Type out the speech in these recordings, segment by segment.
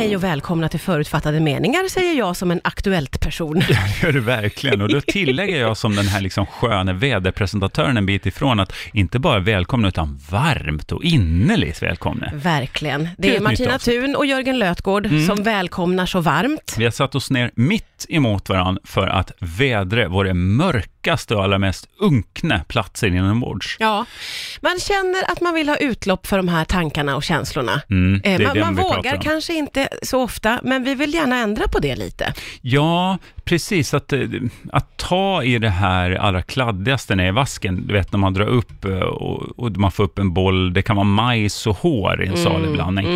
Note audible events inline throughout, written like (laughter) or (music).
Hej och välkomna till Förutfattade meningar, säger jag som en aktuellt person. (laughs) Ja, det gör du verkligen. Och då tillägger jag som den här liksom sköna väderpresentatören en bit ifrån att inte bara välkomna utan varmt och innerligt välkomna. Verkligen. Det är Martina. Thun och Jörgen Lötgård som välkomnar så varmt. Vi har satt oss ner mitt emot varandra för att vädra våra mörkaste och allra mest unkna platser inombords. Ja, man känner att man vill ha utlopp för de här tankarna och känslorna. Mm, Eh, man man vågar kanske inte så ofta, men vi vill gärna ändra på det lite. Ja, precis. Att, eh, att ta i det här allra kladdigaste ner i vasken, du vet när man drar upp eh, och, och man får upp en boll, det kan vara majs och hår i en salig blandning.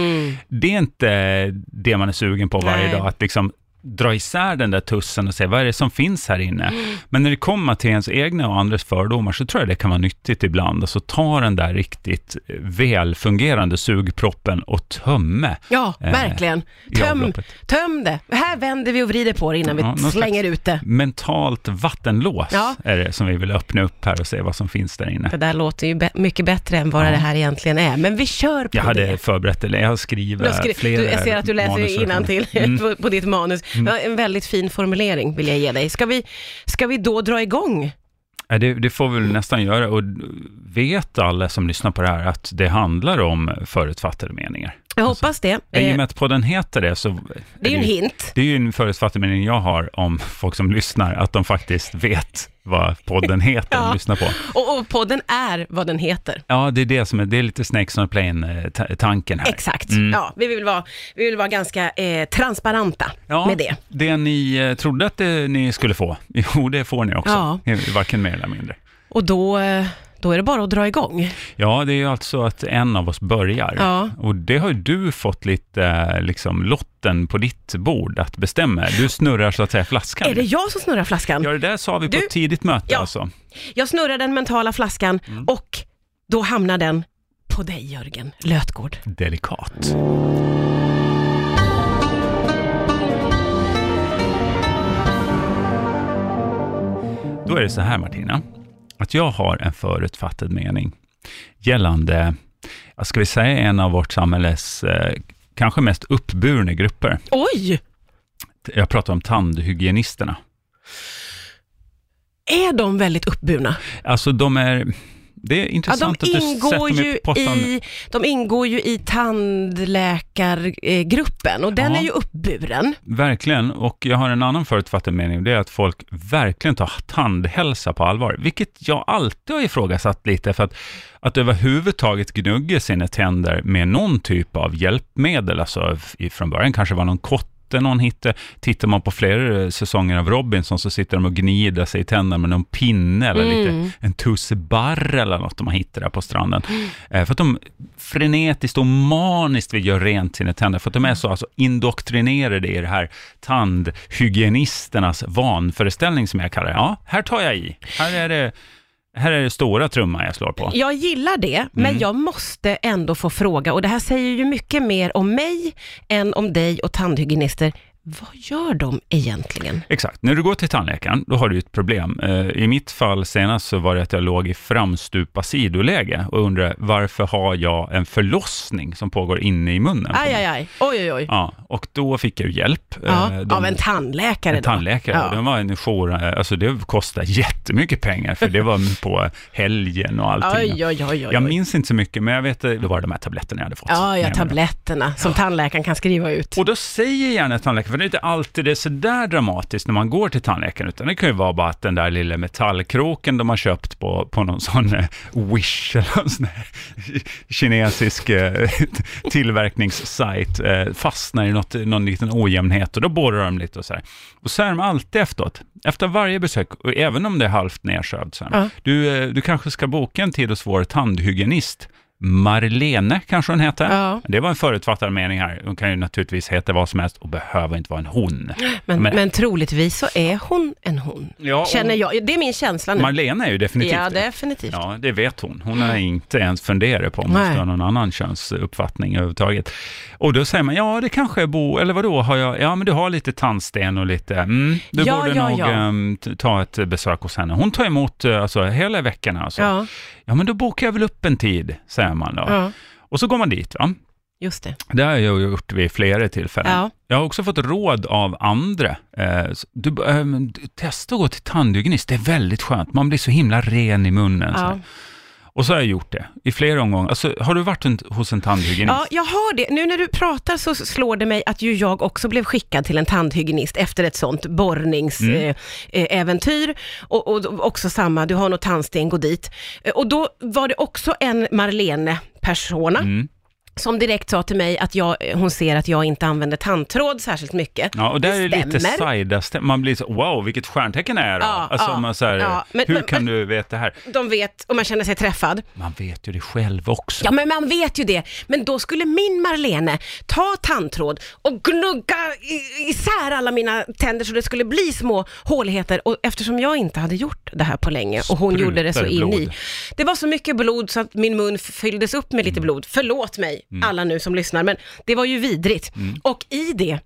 Det är inte det man är sugen på varje Nej. dag, att liksom dra isär den där tussen och se vad är det som finns här inne. Men när det kommer till ens egna och andras fördomar så tror jag det kan vara nyttigt ibland. Alltså ta den där riktigt eh, välfungerande sugproppen och tömme. Ja, Eh, verkligen. Töm, töm det. Här vänder vi och vrider på det innan Ja, vi slänger ut det. mentalt vattenlås Ja. är det som vi vill öppna upp här och se vad som finns där inne. Det där låter ju be- mycket bättre än vad Ja. det här egentligen är, men vi kör på Jag hade det. förberett, eller jag har skrivit Du har skri- flera du, jag ser att du läser innantill Mm. på, (laughs) på ditt manus. Ja, En väldigt fin formulering vill jag ge dig. Ska vi, ska vi då dra igång? Det, det får vi väl nästan göra och vet alla som lyssnar på det här att det handlar om förutfattade meningar. Jag hoppas det. I och Eh, med att podden heter det så... det är ju en hint. det är ju en förutfattad mening jag har om folk som lyssnar, att de faktiskt vet vad podden (laughs) heter Ja. de lyssnar på. Och, och podden är vad den heter. Ja, det är det som är, det är lite Snakes on a Plane-tanken här. Exakt. Mm. Ja, vi vill vara, vi vill vara ganska eh, transparenta Ja, med det. Det ni eh, trodde att det, ni skulle få, (laughs) jo det får ni också. Ja. Varken mer eller mindre. Och då, eh, då är det bara att dra igång. Ja, det är ju alltså att en av oss börjar. Ja. Och det har ju du fått lite, eh, liksom, lotten på ditt bord att bestämma. Du snurrar så att säga flaskan. Är det jag som snurrar flaskan? Ja, det där sa vi på Du- ett tidigt möte Ja. alltså. Jag snurrar den mentala flaskan Mm. och då hamnar den på dig Jörgen Lötgård. Delikat. Då är det så här Martina, att jag har en förutfattad mening gällande, ska vi säga, en av vårt samhälles eh, kanske mest uppburna grupper. Oj! Jag pratar om tandhygienisterna. Är de väldigt uppburna? Alltså de är, det är Ja, intressant de, att du ingår sätter mig ju på pottan. i, de ingår ju i tandläkargruppen och den Ja. är ju uppburen. Verkligen, och jag har en annan förutfattad mening, det är att folk verkligen tar tandhälsa på allvar, vilket jag alltid har ifrågasatt lite, för att, att överhuvudtaget gnugga sina tänder med någon typ av hjälpmedel, alltså från början kanske var någon kotte någon hittade. Tittar man på flera eh, säsonger av Robinson så sitter de och gnider sig i tänderna med någon pinne eller Mm. lite, en tussebarr eller något de har hittat där på stranden. Eh, för att de frenetiskt och maniskt vill göra rent sina tänder, för att de är så alltså, indoktrinerade i det här tandhygienisternas vanföreställning som jag kallar det. Ja, här tar jag i. Här är det, här är det stora trumman jag slår på. Jag gillar det, men Mm. jag måste ändå få fråga, och det här säger ju mycket mer om mig än om dig och tandhygienister. Vad gör de egentligen? Exakt. När du går till tandläkaren, då har du ett problem. Eh, I mitt fall senast så var det att jag låg i framstupa sidoläge och undrade varför har jag en förlossning som pågår inne i munnen? Aj, aj, aj. Oj, oj, oj. Ja, och då fick jag hjälp. Ja, Eh, de- av en tandläkare En då? tandläkare, Ja. den var en jour, eh, alltså det kostade jättemycket pengar, för det var (laughs) på helgen och allting. Oj, oj, oj. Jag minns inte så mycket, men jag vet, det var de här tabletterna jag hade fått. Ja, ja, tabletterna som tandläkaren kan skriva ut. Och då säger gärna tandläkaren, för det är inte alltid det är sådär dramatiskt när man går till tandläkaren, utan det kan ju vara bara att den där lilla metallkroken de har köpt på, på någon sån eh, Wish eller någon sån (laughs) kinesisk eh, (laughs) tillverkningssajt eh, fastnar i något, någon liten ojämnhet och då borrar de lite och så här. Och så är de alltid efteråt, efter varje besök, och även om det är halvt nedsövd, så här, Ja. du, du kanske ska boka en tid hos vår tandhygienist, Marlene kanske hon heter. Ja. Det var en förutfattad mening här. Hon kan ju naturligtvis heta vad som helst och behöver inte vara en hon. Men, Men- men, troligtvis så är hon en hon. Ja, Känner jag. Det är min känsla nu. Marlene är ju definitivt ja, definitivt. Ja, det vet hon. Hon har inte ens funderat på om hon ska ha någon annan könsuppfattning överhuvudtaget. Och då säger man, ja det kanske är Bo, eller vadå, har jag, ja men du har lite tandsten och lite, mm, du Ja, borde ja, nog t- ta ett besök hos henne. Hon tar emot eh, alltså, hela veckan alltså. Ja. Ja, men då bokar jag väl upp en tid, säger man då. ja. Och så går man dit va. Just det. Det har jag gjort vid flera tillfällen. Ja. Jag har också fått råd av andra. Eh, du, du, testa att gå till tandhygienist, det är väldigt skönt. Man blir så himla ren i munnen. Ja. Och så har jag gjort det i flera omgångar. Alltså, har du varit en, hos en tandhygienist? Ja, jag har det. Nu när du pratar så slår det mig att ju jag också blev skickad till en tandhygienist efter ett sånt borrningsäventyr. Mm. Eh, eh, och, och också samma, du har något tandsten, gå dit. Eh, och då var det också en Marlene-persona. Mm. Som direkt sa till mig att jag, hon ser att jag inte använder tandtråd särskilt mycket. Ja, och där det är det lite sajda Man blir så, wow, vilket stjärntecken är det? Ja, alltså, ja, man så här, ja, men- hur men- kan du veta det här? De vet, och man känner sig träffad. Man vet ju det själv också. Ja, men man vet ju det. Men då skulle min Marlene ta tandtråd och gnugga isär alla mina tänder så det skulle bli små håligheter. Och eftersom jag inte hade gjort det här på länge och hon Sprutar gjorde det så in i. Det var så mycket blod så att min mun fylldes upp med lite blod. Förlåt mig, alla nu som lyssnar, men det var ju vidrigt. Och i det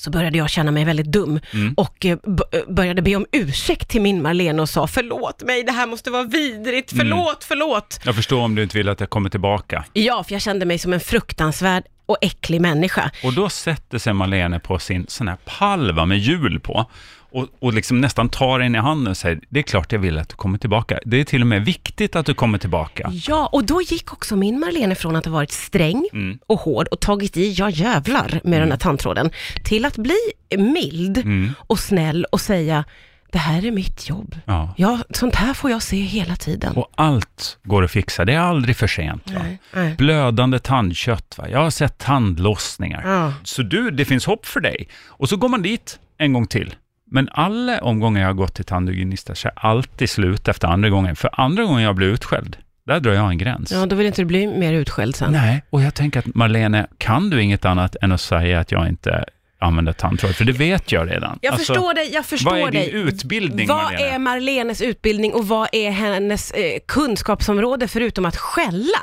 så började jag känna mig väldigt dum och eh, eh, började be om ursäkt till min Marlene och sa förlåt mig, det här måste vara vidrigt, förlåt, förlåt. Jag förstår om du inte vill att jag kommer tillbaka. Ja, för jag kände mig som en fruktansvärd och äcklig människa. Och då sätter sig Malene på sin sån här palva med hjul på och, och liksom nästan tar en i handen och säger, det är klart jag vill att du kommer tillbaka. Det är till och med viktigt att du kommer tillbaka. Ja, och då gick också min Marlene från att ha varit sträng Mm. och hård och tagit i, ja jävlar, med den här tandtråden, till att bli mild Mm. och snäll och säga, det här är mitt jobb. Ja. Ja, sånt här får jag se hela tiden. Och allt går att fixa, det är aldrig för sent. Va? Nej, nej. Blödande tandkött, va? jag har sett tandlossningar. Ja. Så du, det finns hopp för dig. Och så går man dit en gång till. Men alla omgångar jag har gått till tandhygienister så har jag alltid slut efter andra gången. För andra gången jag blir utskälld, där drar jag en gräns. Ja, då vill inte du bli mer utskälld sen. Nej, och jag tänker att Marlene, kan du inget annat än att säga att jag inte använder tandtråd? För det vet jag redan. Jag Alltså, förstår dig, jag förstår Vad är dig. din utbildning, Vad Marlene? är Marlenes utbildning och vad är hennes eh, kunskapsområde förutom att skälla?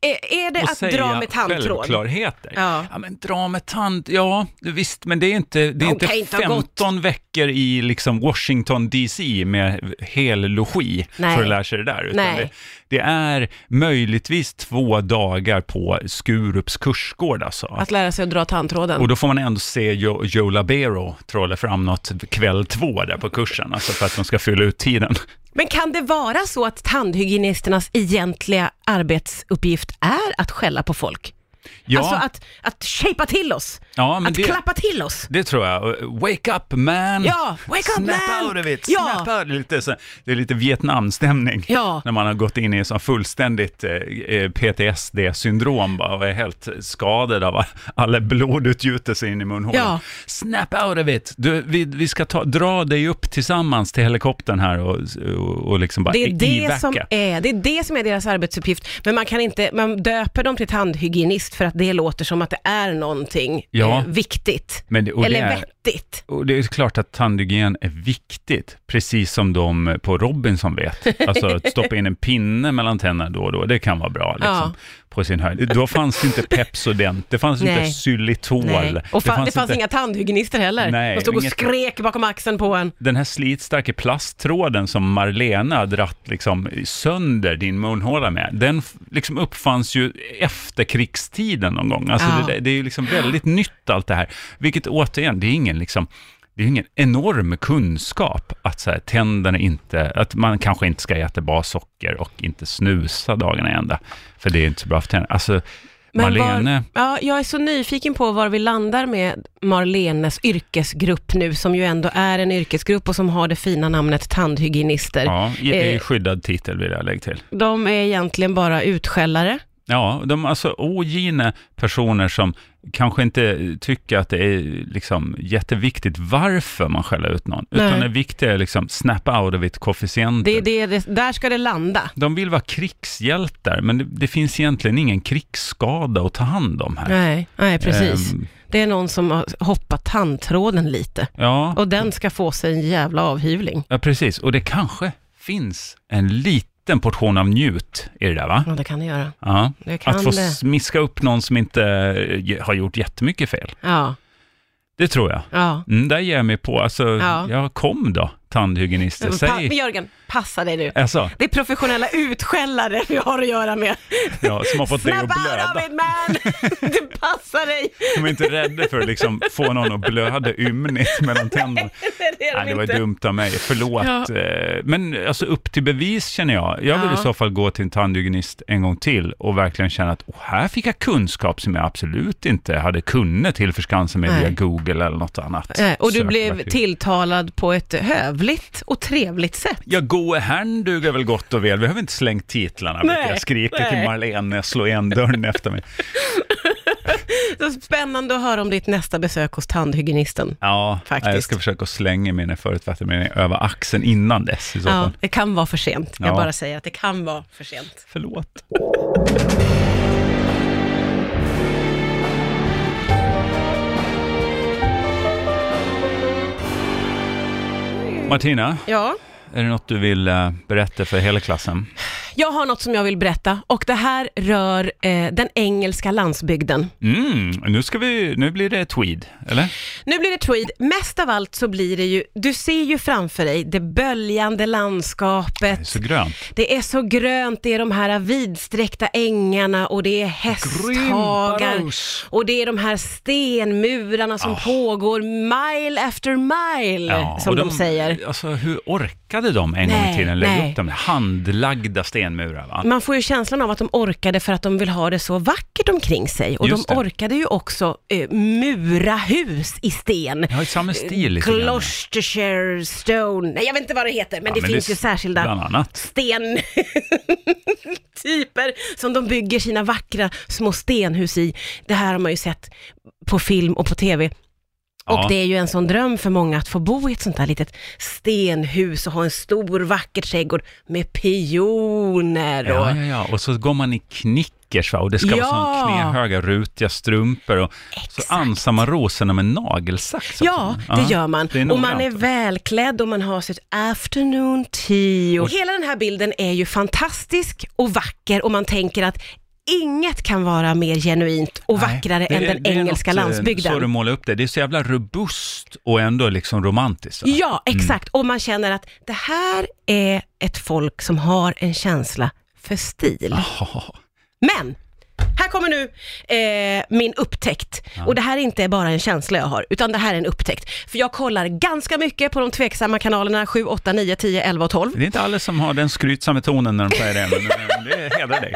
Är, är det Mm. Och att dra med tandtråd? självklarheter. Ja. men dra med tand, ja visst, men det är inte, det är inte inte ha 15 veckor i liksom Washington DC med hel logi Nej. för att lära sig det där. Utan Nej. det, det är möjligtvis två dagar på Skurups kursgård alltså. Att lära sig att dra tandtråden. Och då får man ändå se Joe, Joe Labero trolla fram något kväll två där på kursen, alltså för att de ska fylla ut tiden. Men kan det vara så att tandhygienisternas egentliga arbetsuppgift är att skälla på folk? Ja, Alltså att, att shapea till oss, ja men att det, klappa till oss. det tror jag. Wake up man! Ja, wake up Snap man! out of it! Ja. Snap out! Det är lite, så, det är lite Vietnamstämning. Ja. När man har gått in i sån fullständigt eh, eh, PTSD-syndrom och är helt skadad av alla blodutgjutelser in i munhålan. Ja. Snap out of it! Du, vi, vi ska ta, dra dig upp tillsammans till helikoptern här och, och, och liksom bara Det är det, som är, det är det som är deras arbetsuppgift. Men man kan inte, man döper dem till tandhygienist för att det låter som att det är någonting Ja. eh, viktigt. Det, Eller är, vettigt. Och det är klart att tandhygien är viktigt, precis som de på Robinson vet. (laughs) Alltså att stoppa in en pinne mellan tänderna då och då, det kan vara bra liksom, Ja. På sin höjd. Då fanns det inte Pepsodent, det fanns inte. Xylitol. Nej. Och fa- det fanns, inte- inga tandhygienister heller. Nej, De stod och inget- skrek bakom axeln på en. Den här slitstarka plasttråden som Marlena dratt liksom sönder din munhåla med, den f- liksom uppfanns ju efter krigstiden någon gång. Alltså Ja. det, det är ju liksom väldigt nytt allt det här. Vilket återigen, det är ingen liksom det är ingen enorm kunskap att så här, tänderna inte, att man kanske inte ska äta bara socker och inte snusa dagarna i ända, för det är inte så bra för tänderna. Alltså, Men Marlene, Var, ja, jag är så nyfiken på var vi landar med Marlenes yrkesgrupp nu, som ju ändå är en yrkesgrupp och som har det fina namnet tandhygienister. ja, i eh, skyddad titel vill jag lägga till. De är egentligen bara utskällare. Ja, de är alltså ogina personer som kanske inte tycker att det är liksom jätteviktigt varför man skäller ut någon, Nej. utan det viktiga är liksom snap out of it koefficienten. Det det, där ska det landa. De vill vara krigshjältar, men det, det finns egentligen ingen krigsskada att ta hand om här. Nej, nej precis. Ehm, Det är någon som har hoppat tandtråden lite. ja, Och den ska få sig en jävla avhyvling. ja, precis. Och det kanske finns en liten portion av njut i det där, va? Ja, det kan det göra. Ja. Det kan Att få det. smiska upp någon som inte eh, har gjort jättemycket fel. Ja, Det tror jag. ja. Mm, där ger jag mig på. Alltså, Ja. ja. kom då tandhygienister. Säg... men Jörgen, passa dig nu. Alltså, Det är professionella utskällare vi har att göra med. ja, som har fått dig att blöda. it man! (laughs) Du passar dig! De är inte rädda för att liksom få någon att blöda ymnigt mellan tänderna. det är Nej, de det var inte. dumt av mig, förlåt. Ja. Eh, Men alltså upp till bevis känner jag. Jag vill Ja. i så fall gå till en tandhygienist en gång till och verkligen känna att oh, här fick jag kunskap som jag absolut inte hade kunnat tillförskansa mig Nej. via Google eller något annat. Eh, Och du Sök blev verktyg. tilltalad på ett hövligt och trevligt sätt. Ja, goe herrn duger väl gott och väl. Vi har väl inte slängt titlarna, Nej, jag skrika till nej. Marlene när jag slår igen dörren efter mig. (laughs) Så spännande att höra om ditt nästa besök hos tandhygienisten. Ja, Faktiskt. jag ska försöka slänga mina förutfattade över axeln innan dess i så Ja, fall. det kan vara för sent. Jag Ja. bara säger att det kan vara för sent. Förlåt. Martina, Ja, är det något du vill eh, berätta för hela klassen? Jag har något som jag vill berätta och det här rör eh, den engelska landsbygden. Mm, nu, ska vi, nu blir det tweed, eller? Nu blir det tweed. Mest av allt så blir det ju, du ser ju framför dig det böljande Det är landskapet. så grönt. Det är så grönt, det är de här vidsträckta ängarna och det är hästhagar. Och det är de här stenmurarna som Ah. pågår mile after mile, som och de, säger. Alltså hur orkade de en gång Nej, i tiden lägga nej. upp de handlagda stenmurar? Va? Man får ju känslan av att de orkade för att de vill ha det så vackert omkring sig. Och Just de det. orkade ju också eh, mura hus i sten. Har ju samma stil lite grann. Gloucestershire stone, nej jag vet inte vad det heter, men Ja, det men finns det- ju särskilda annat. stentyper (laughs) som de bygger sina vackra små stenhus i. Det här har man ju sett på film och på TV. Och Ja. det är ju en sån dröm för många att få bo i ett sånt här litet stenhus och ha en stor vacker trädgård med pioner och... Ja, ja, ja. Och så går man i knickers va? och det ska vara Ja. sån knähöga rutiga strumpor och så Exakt. ansar man rosorna med nagelsax. Ja, det gör man. och man är välklädd och man har sitt afternoon tea. Och hela den här bilden är ju fantastisk och vacker och man tänker att inget kan vara mer genuint och Nej, vackrare det än den är engelska något, eh, landsbygden. Så du målar upp det. Det är så jävla robust och ändå liksom romantiskt. va? Ja, Mm. exakt. Och man känner att det här är ett folk som har en känsla för stil. Ja. (laughs) Men, här kommer nu eh, min upptäckt. Och det här är inte bara en känsla jag har, utan det här är en upptäckt. För jag kollar ganska mycket på de tveksamma kanalerna 7, 8, 9, 10, 11 och 12. Det är inte alla som har den skrytsamma tonen när de säger det, men eh, det hedrar dig.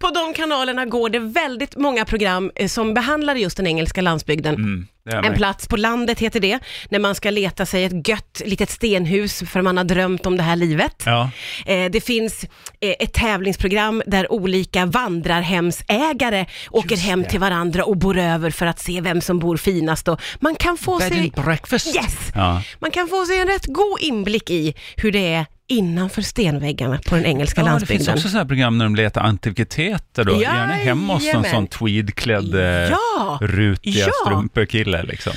På de kanalerna går det väldigt många program eh, som behandlar just den engelska landsbygden. Mm, det En plats på landet heter det, när man ska leta sig ett gött litet stenhus för man har drömt om det här livet. Ja. Eh, det finns eh, ett tävlingsprogram där olika vandrarhemsägare åker hem till varandra och bor över för att se vem som bor finast. Och man kan få Bed sig... and breakfast. Yes! Ja. Man kan få sig en rätt god inblick i hur det är innanför stenväggarna på den engelska Ja, det landsbygden. finns också sådana här program när de letar antikviteter då. Gärna hemma hos någon sån tweedklädd, eh, Ja, rutiga ja. strumpor-kille liksom.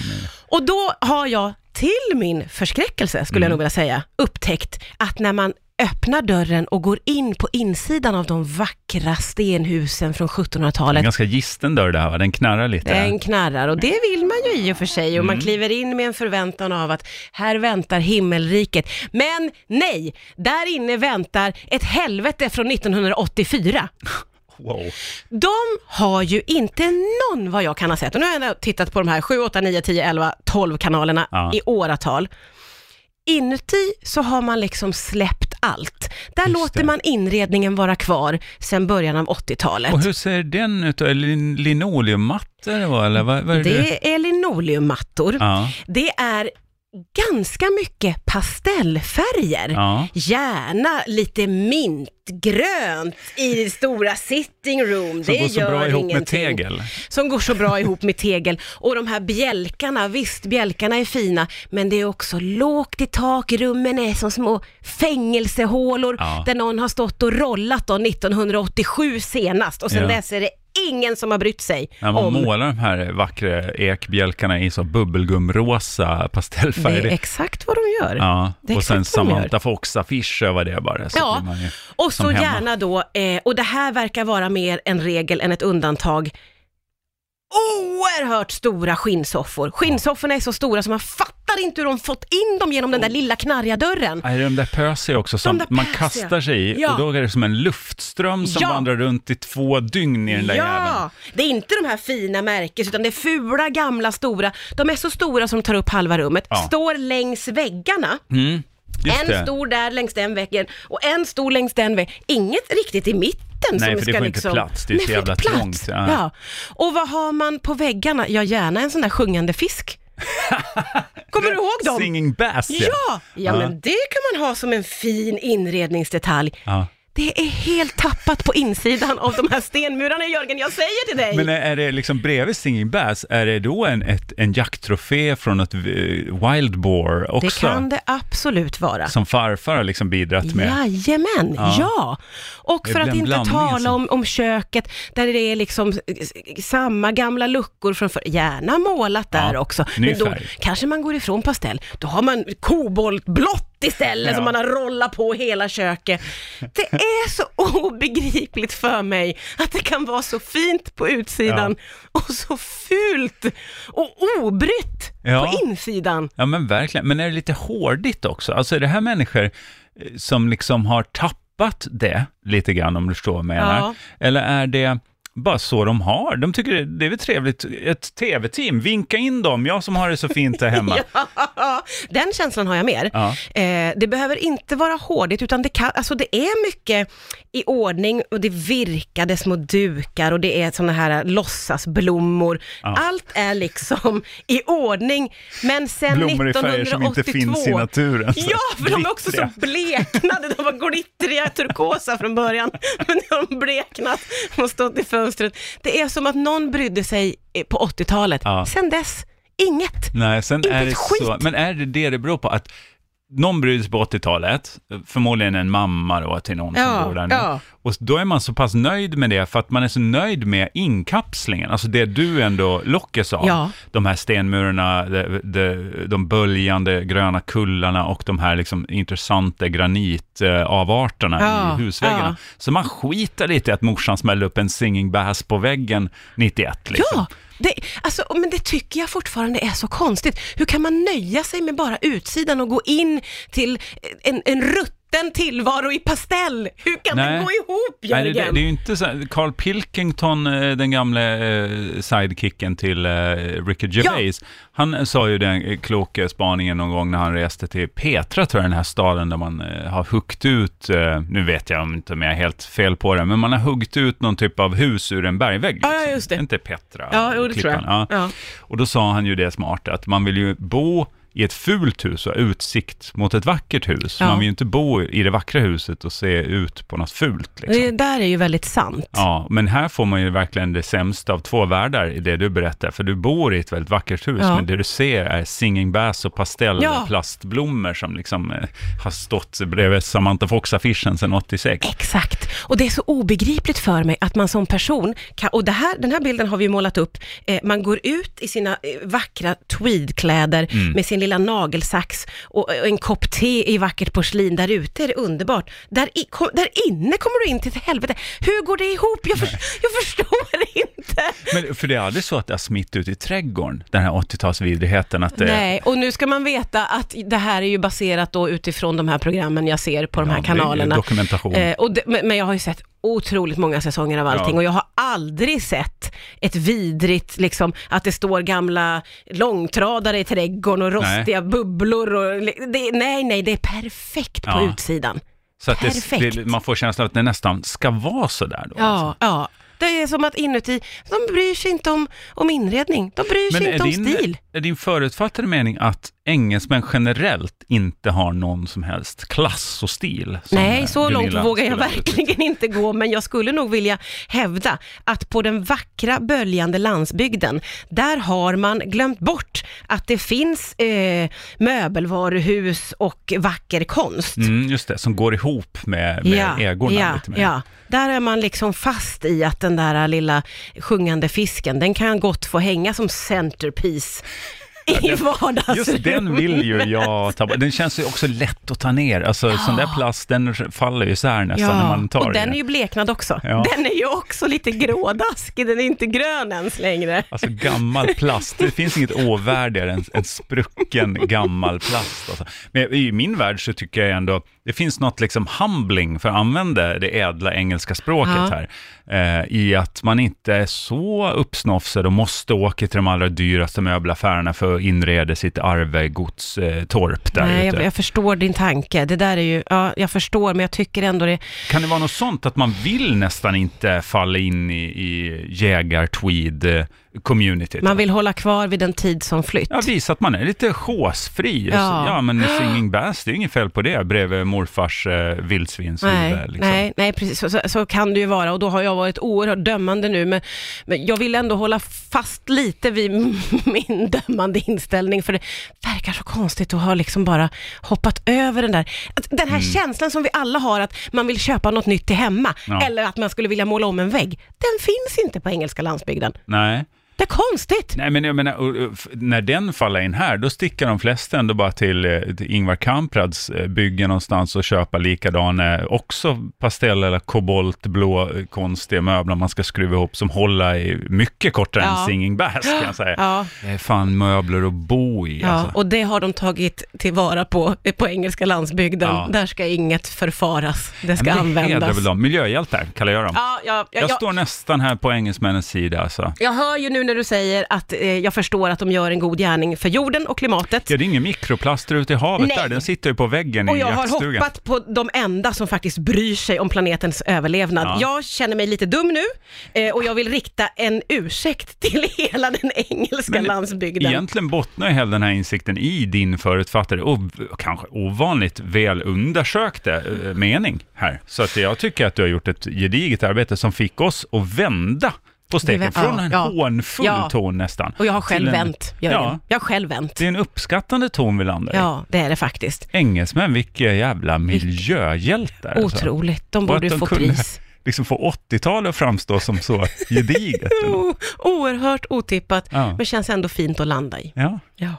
Och då har jag till min förskräckelse, skulle jag Mm. nog vilja säga, upptäckt att när man öppnar dörren och går in på insidan av de vackra stenhusen från Det är en 1700-talet, ganska gisten dörr det här va? Den knarrar lite. den knarrar och det vill man ju i och för sig och man Mm. kliver in med en förväntan av att här väntar himmelriket. Men nej, där inne väntar ett helvete från 1984. Wow. De har ju inte någon, vad jag kan ha sett, och nu har jag tittat på de här 7, 8, 9, 10, 11, 12 kanalerna Ja. i åratal. Inuti så har man liksom släppt allt. Där Just låter det. man inredningen vara kvar sedan början av 80-talet. Och hur ser den ut? Är det lin- linoleummattor eller vad, vad är det? Det är linoleummattor. Ja, Det är ganska mycket pastellfärger. ja. Gärna lite mintgrönt i stora sitting room. Som det går så gör bra ihop med ingenting. tegel. Som går så bra ihop med tegel. Och de här bjälkarna, visst bjälkarna är fina, men det är också lågt i tak, rummen är som små fängelsehålor Ja. där någon har stått och rollat då 1987 senast och sen Ja. dess är det ingen som har brytt sig När man om målar de här vackra ekbjälkarna i så bubbelgumrosa det pastellfärger. är exakt vad de gör. Ja, Det och sen Samantha Fox-affisch över det bara. Så Ja. ju Och som så hemma. gärna då, eh, och det här verkar vara mer en regel än ett undantag, oerhört stora skinnsoffor. Skinnsofforna är så stora så man fattar fattar inte hur de fått in dem genom den där lilla knarriga dörren. Nej, de där pösiga också, som där man pösiga. kastar sig i Ja. och då är det som en luftström som Ja. vandrar runt i två dygn i den där jäveln. Ja, det är inte de här fina märkes utan det är fula, gamla, stora. De är så stora som tar upp halva rummet, Ja. står längs väggarna. Mm, just en det. stor där längs den väggen och en stor längs den väggen. Inget riktigt i mitten Nej, som för det ska får inte liksom... plats. Det är så Nej, för jävla plats. trångt. Ja. Ja. Och vad har man på väggarna? Ja, gärna en sån där sjungande fisk. (laughs) Kommer du ihåg dem? Singing bass, Ja, ja, men det kan man ha som en fin inredningsdetalj. Ja. Det är helt tappat på insidan av de här stenmurarna, Jörgen, jag säger till dig. Men är det liksom bredvid Singing Bass, är det då en, ett, en jakttrofé från ett eh, wild boar också? det kan det absolut vara. Som farfar har liksom bidragit med? Jajamän, Ja. ja. Och för att inte tala om, om köket, där det är liksom samma gamla luckor från förr. Gärna målat där Ja, också. Men då färg. kanske man går ifrån pastell. Då har man koboltblått istället Ja. som man har rollat på hela köket. Det är så obegripligt för mig att det kan vara så fint på utsidan och så fult och obrytt Ja. på insidan. Ja men verkligen, men är det lite hårdigt också? Alltså är det här människor eh, som liksom har tappat det lite grann om du förstår vad jag menar? Ja. Eller är det bara så de har? De tycker det- det är väl trevligt, ett tv-team, vinka in dem, jag som har det så fint där hemma. (laughs) Ja, den känslan har jag mer. Ja. Eh, det behöver inte vara hårdigt, utan det, kan, alltså det är mycket i ordning och det virkade små dukar och det är sådana här låtsasblommor. Ja. Allt är liksom i ordning, men sen Blommor i 1982... färger som inte finns i naturen. Ja, för de är också så glittriga. bleknade. De var glittriga, turkosa från början, men de har bleknat och stått i fönstret. Det är som att någon brydde sig eh, på 80-talet. Ja. Sen dess, inget. Nej, sen Inte är det skit. så, men är det det det beror på? Att någon sig på 80-talet, förmodligen en mamma då till någon Ja, som bor där nu. ja. Och då är man så pass nöjd med det för att man är så nöjd med inkapslingen, alltså det du ändå lockas av. Ja. De här stenmurarna, de, de, de böljande gröna kullarna och de här liksom intressanta granitavarterna Ja, i husväggarna. Så man skiter lite i att morsan smällde upp en singing bass på väggen 91 liksom. Det, alltså, men det tycker jag fortfarande är så konstigt. Hur kan man nöja sig med bara utsidan och gå in till en, en rutten tillvaro i pastell? Hur kan det gå ihop, Nej, Jörgen? det, det, det är ju inte så. Carl Pilkington, eh, den gamle eh, sidekicken till eh, Ricky Gervais, han sa ju den eh, kloka spaningen någon gång när han reste till Petra, tror jag, den här staden där man eh, har huggt ut, eh, nu vet jag om inte om jag är helt fel på det, men man har huggt ut någon typ av hus ur en bergvägg. Ja, ja, liksom. just det. Inte Petra? Ja, det tror jag. Ja. Ja. Och då sa han ju det smarta, att man vill ju bo i ett fult hus och ha utsikt mot ett vackert hus. Ja. Man vill ju inte bo i det vackra huset och se ut på något fult. Liksom. Det där är ju väldigt sant. Ja, men här får man ju verkligen det sämsta av två världar i det du berättar, för du bor i ett väldigt vackert hus, Ja. men det du ser är singing bass och pastell, Ja. plastblommor som liksom eh, har stått bredvid Samantha Fox-affischen sedan 86. Exakt, och det är så obegripligt för mig att man som person kan, och det här, den här bilden har vi målat upp, eh, man går ut i sina eh, vackra tweedkläder Mm. med sin lilla nagelsax och, och en kopp te i vackert porslin, där ute är det underbart. Där, i, kom, där inne kommer du in till ett helvete. Hur går det ihop? Jag, för, jag förstår inte. Men för det är aldrig så att det har smitt ut i trädgården, den här 80-talsvidrigheten, att det... Nej, och nu ska man veta att det här är ju baserat då utifrån de här programmen jag ser på de Ja, här det är ju kanalerna. dokumentation. Eh, och det, men jag har ju sett otroligt många säsonger av allting Ja. och jag har aldrig sett ett vidrigt, liksom, att det står gamla långtradare i trädgården och rostiga bubblor och, det, nej, nej, det är perfekt på Ja. utsidan. så att det, perfekt. det, man får känslan att det nästan ska vara sådär då. Ja, alltså. ja. Det är som att inuti, de bryr sig inte om, om inredning, de bryr sig Men inte är om din, stil. är din förutfattade mening att engelsmän generellt inte har någon som helst klass och stil? Nej, så långt Gunilla vågar jag verkligen inte gå, men jag skulle nog vilja hävda att på den vackra böljande landsbygden, där har man glömt bort att det finns eh, möbelvaruhus och vacker konst. Mm, just det, som går ihop med, med ägorna ja, lite mer. ja. Där är man liksom fast i att den där lilla sjungande fisken, den kan gott få hänga som centerpiece i vardagsrummet. Just den vill ju jag ta bort. Den känns ju också lätt att ta ner. Alltså Ja. sån där plast, den faller ju isär nästan när man tar och den är den. ju bleknad också. Ja. Den är ju också lite grådaskig, den är inte grön ens längre. Alltså gammal plast, det finns inget åvärdigare än en sprucken gammal plast. Alltså. Men i min värld så tycker jag ändå, det finns något liksom humbling, för att använda det ädla engelska språket Ja. här, eh, i att man inte är så uppsnofsad och måste åka till de allra dyraste möbelaffärerna för att inreda sitt arvegodstorp där Nej, jag, jag förstår din tanke. Det där är ju, ja, jag förstår, men jag tycker ändå det, Kan det vara något sånt att man vill nästan inte falla in i, i jägar-tweed-communityt? man vill hålla kvar vid en tid som flytt. Ja, visa att man är lite chosfri. Ja. Ja, men singing bass, det är inget fel på det, bredvid morfars eh, vildsvinshuvud. Nej, liksom. nej, nej, precis så, så, kan det ju vara och då har jag varit oerhört dömande nu, men, men jag vill ändå hålla fast lite vid (laughs) min dömande inställning, för det verkar så konstigt att ha liksom bara hoppat över den där, den här känslan som vi alla har att man vill köpa något nytt till hemma, Ja. eller att man skulle vilja måla om en vägg, den finns inte på engelska landsbygden. nej. Det är konstigt. Nej, men jag menar, och- och f- när den faller in här, då sticker de flesta ändå bara till, eh, till Ingvar Kamprads eh, bygge någonstans och köpa likadana, också pastell eller koboltblå eh, konstiga möbler man ska skruva ihop som håller i mycket kortare Ja. än singing bass kan jag säga. (gasps) Ja. Det är fan möbler att bo i Ja, alltså. och det har de tagit tillvara på, på engelska landsbygden. Ja. Där ska inget förfaras, det ska Men det användas. väl dem. Miljöhjältar kallar jag dem. Ja, ja, ja, Jag jag, står nästan här på engelsmännens sida alltså. jag hör ju nu när du säger att eh, jag förstår att de gör en god gärning för jorden och klimatet. Ja, det är ingen mikroplaster ute i havet Nej. där, den sitter ju på väggen Och i jag har jaktstugan. hoppat på de enda som faktiskt bryr sig om planetens överlevnad. Ja. Jag känner mig lite dum nu eh, och jag vill rikta en ursäkt (laughs) till hela den engelska Men landsbygden. Egentligen bottnar ju hela den här insikten i din förutfattade och kanske ovanligt väl undersökta eh, mening här. Så att jag tycker att du har gjort ett gediget arbete som fick oss att vända på steken. Från en ja. hånfull Ja. ton nästan. Och jag har själv en- vänt, Jörgen. Ja, Jag har själv vänt. det är en uppskattande ton vi landar i. Ja, det är det faktiskt. Engelsmän, vilka jävla miljöhjältar. alltså. Otroligt. De borde ju få kunde pris. (laughs) Liksom få 80-talet att framstå som så (laughs) gediget. Oerhört otippat, Ja. men känns ändå fint att landa i. Ja. Ja.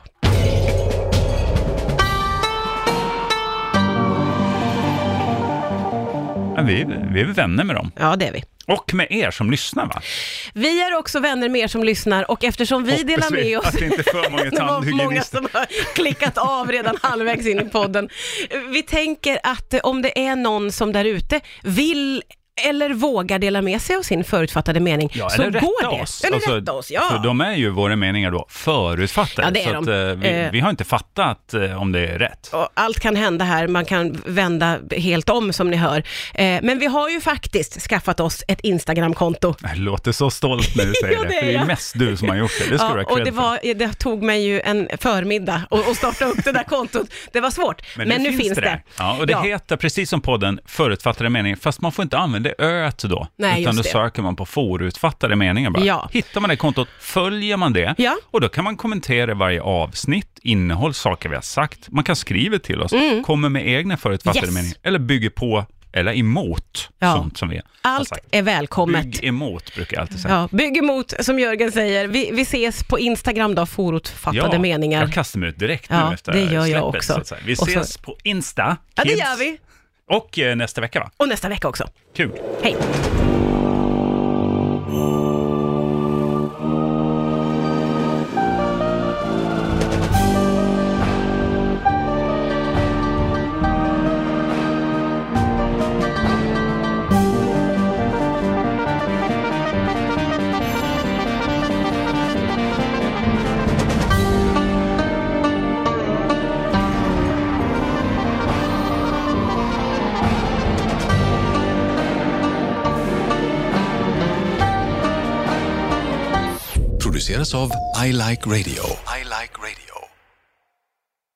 Vi, vi är vänner med dem. ja, det är vi. Och med er som lyssnar va? Vi är också vänner med er som lyssnar och eftersom vi Hoppas delar vi med oss att det inte är för många (laughs) det var många som har klickat av redan halvvägs in i podden. Vi tänker att om det är någon som där ute vill eller vågar dela med sig av sin förutfattade mening, Ja, så eller rätta går det. oss. Eller Alltså, rätta oss, ja. För de är ju våra meningar då förutfattade. Ja, det är så att, de. eh, vi, Eh. vi har inte fattat eh, om det är rätt. Och allt kan hända här, man kan vända helt om som ni hör. Men vi har ju faktiskt skaffat oss ett Instagramkonto. Jag låter så stolt när du (laughs) säger Ja, det, det är för det är mest du som har gjort det. Det ska du ha och det, var, det tog mig ju en förmiddag att att starta upp det där kontot. Det var svårt, men, nu, finns det. där. Ja, och det Ja. heter, precis som podden, förutfattade meningar, fast man får inte använda öet då. Nej, utan då det. söker man på förutfattade meningar bara. Ja. Hittar man det kontot, följer man det, Ja. och då kan man kommentera varje avsnitt, innehåll, saker vi har sagt. Man kan skriva till oss, kommer med egna förutfattade Mm. Yes. meningar, eller bygger på, eller emot, Ja. sånt som vi har Allt är välkommet. Bygg emot, brukar jag alltid säga. Ja, bygg emot, som Jörgen säger. Vi, vi ses på Instagram då, forutfattade meningar. jag kastar mig ut direkt Ja, nu efter det gör jag släppet, också. så att säga. Vi Och så- ses på Insta, Ja, det kids. gör vi. Och eh, nästa vecka va? Och nästa vecka också. Kul. Hej! of I Like Radio.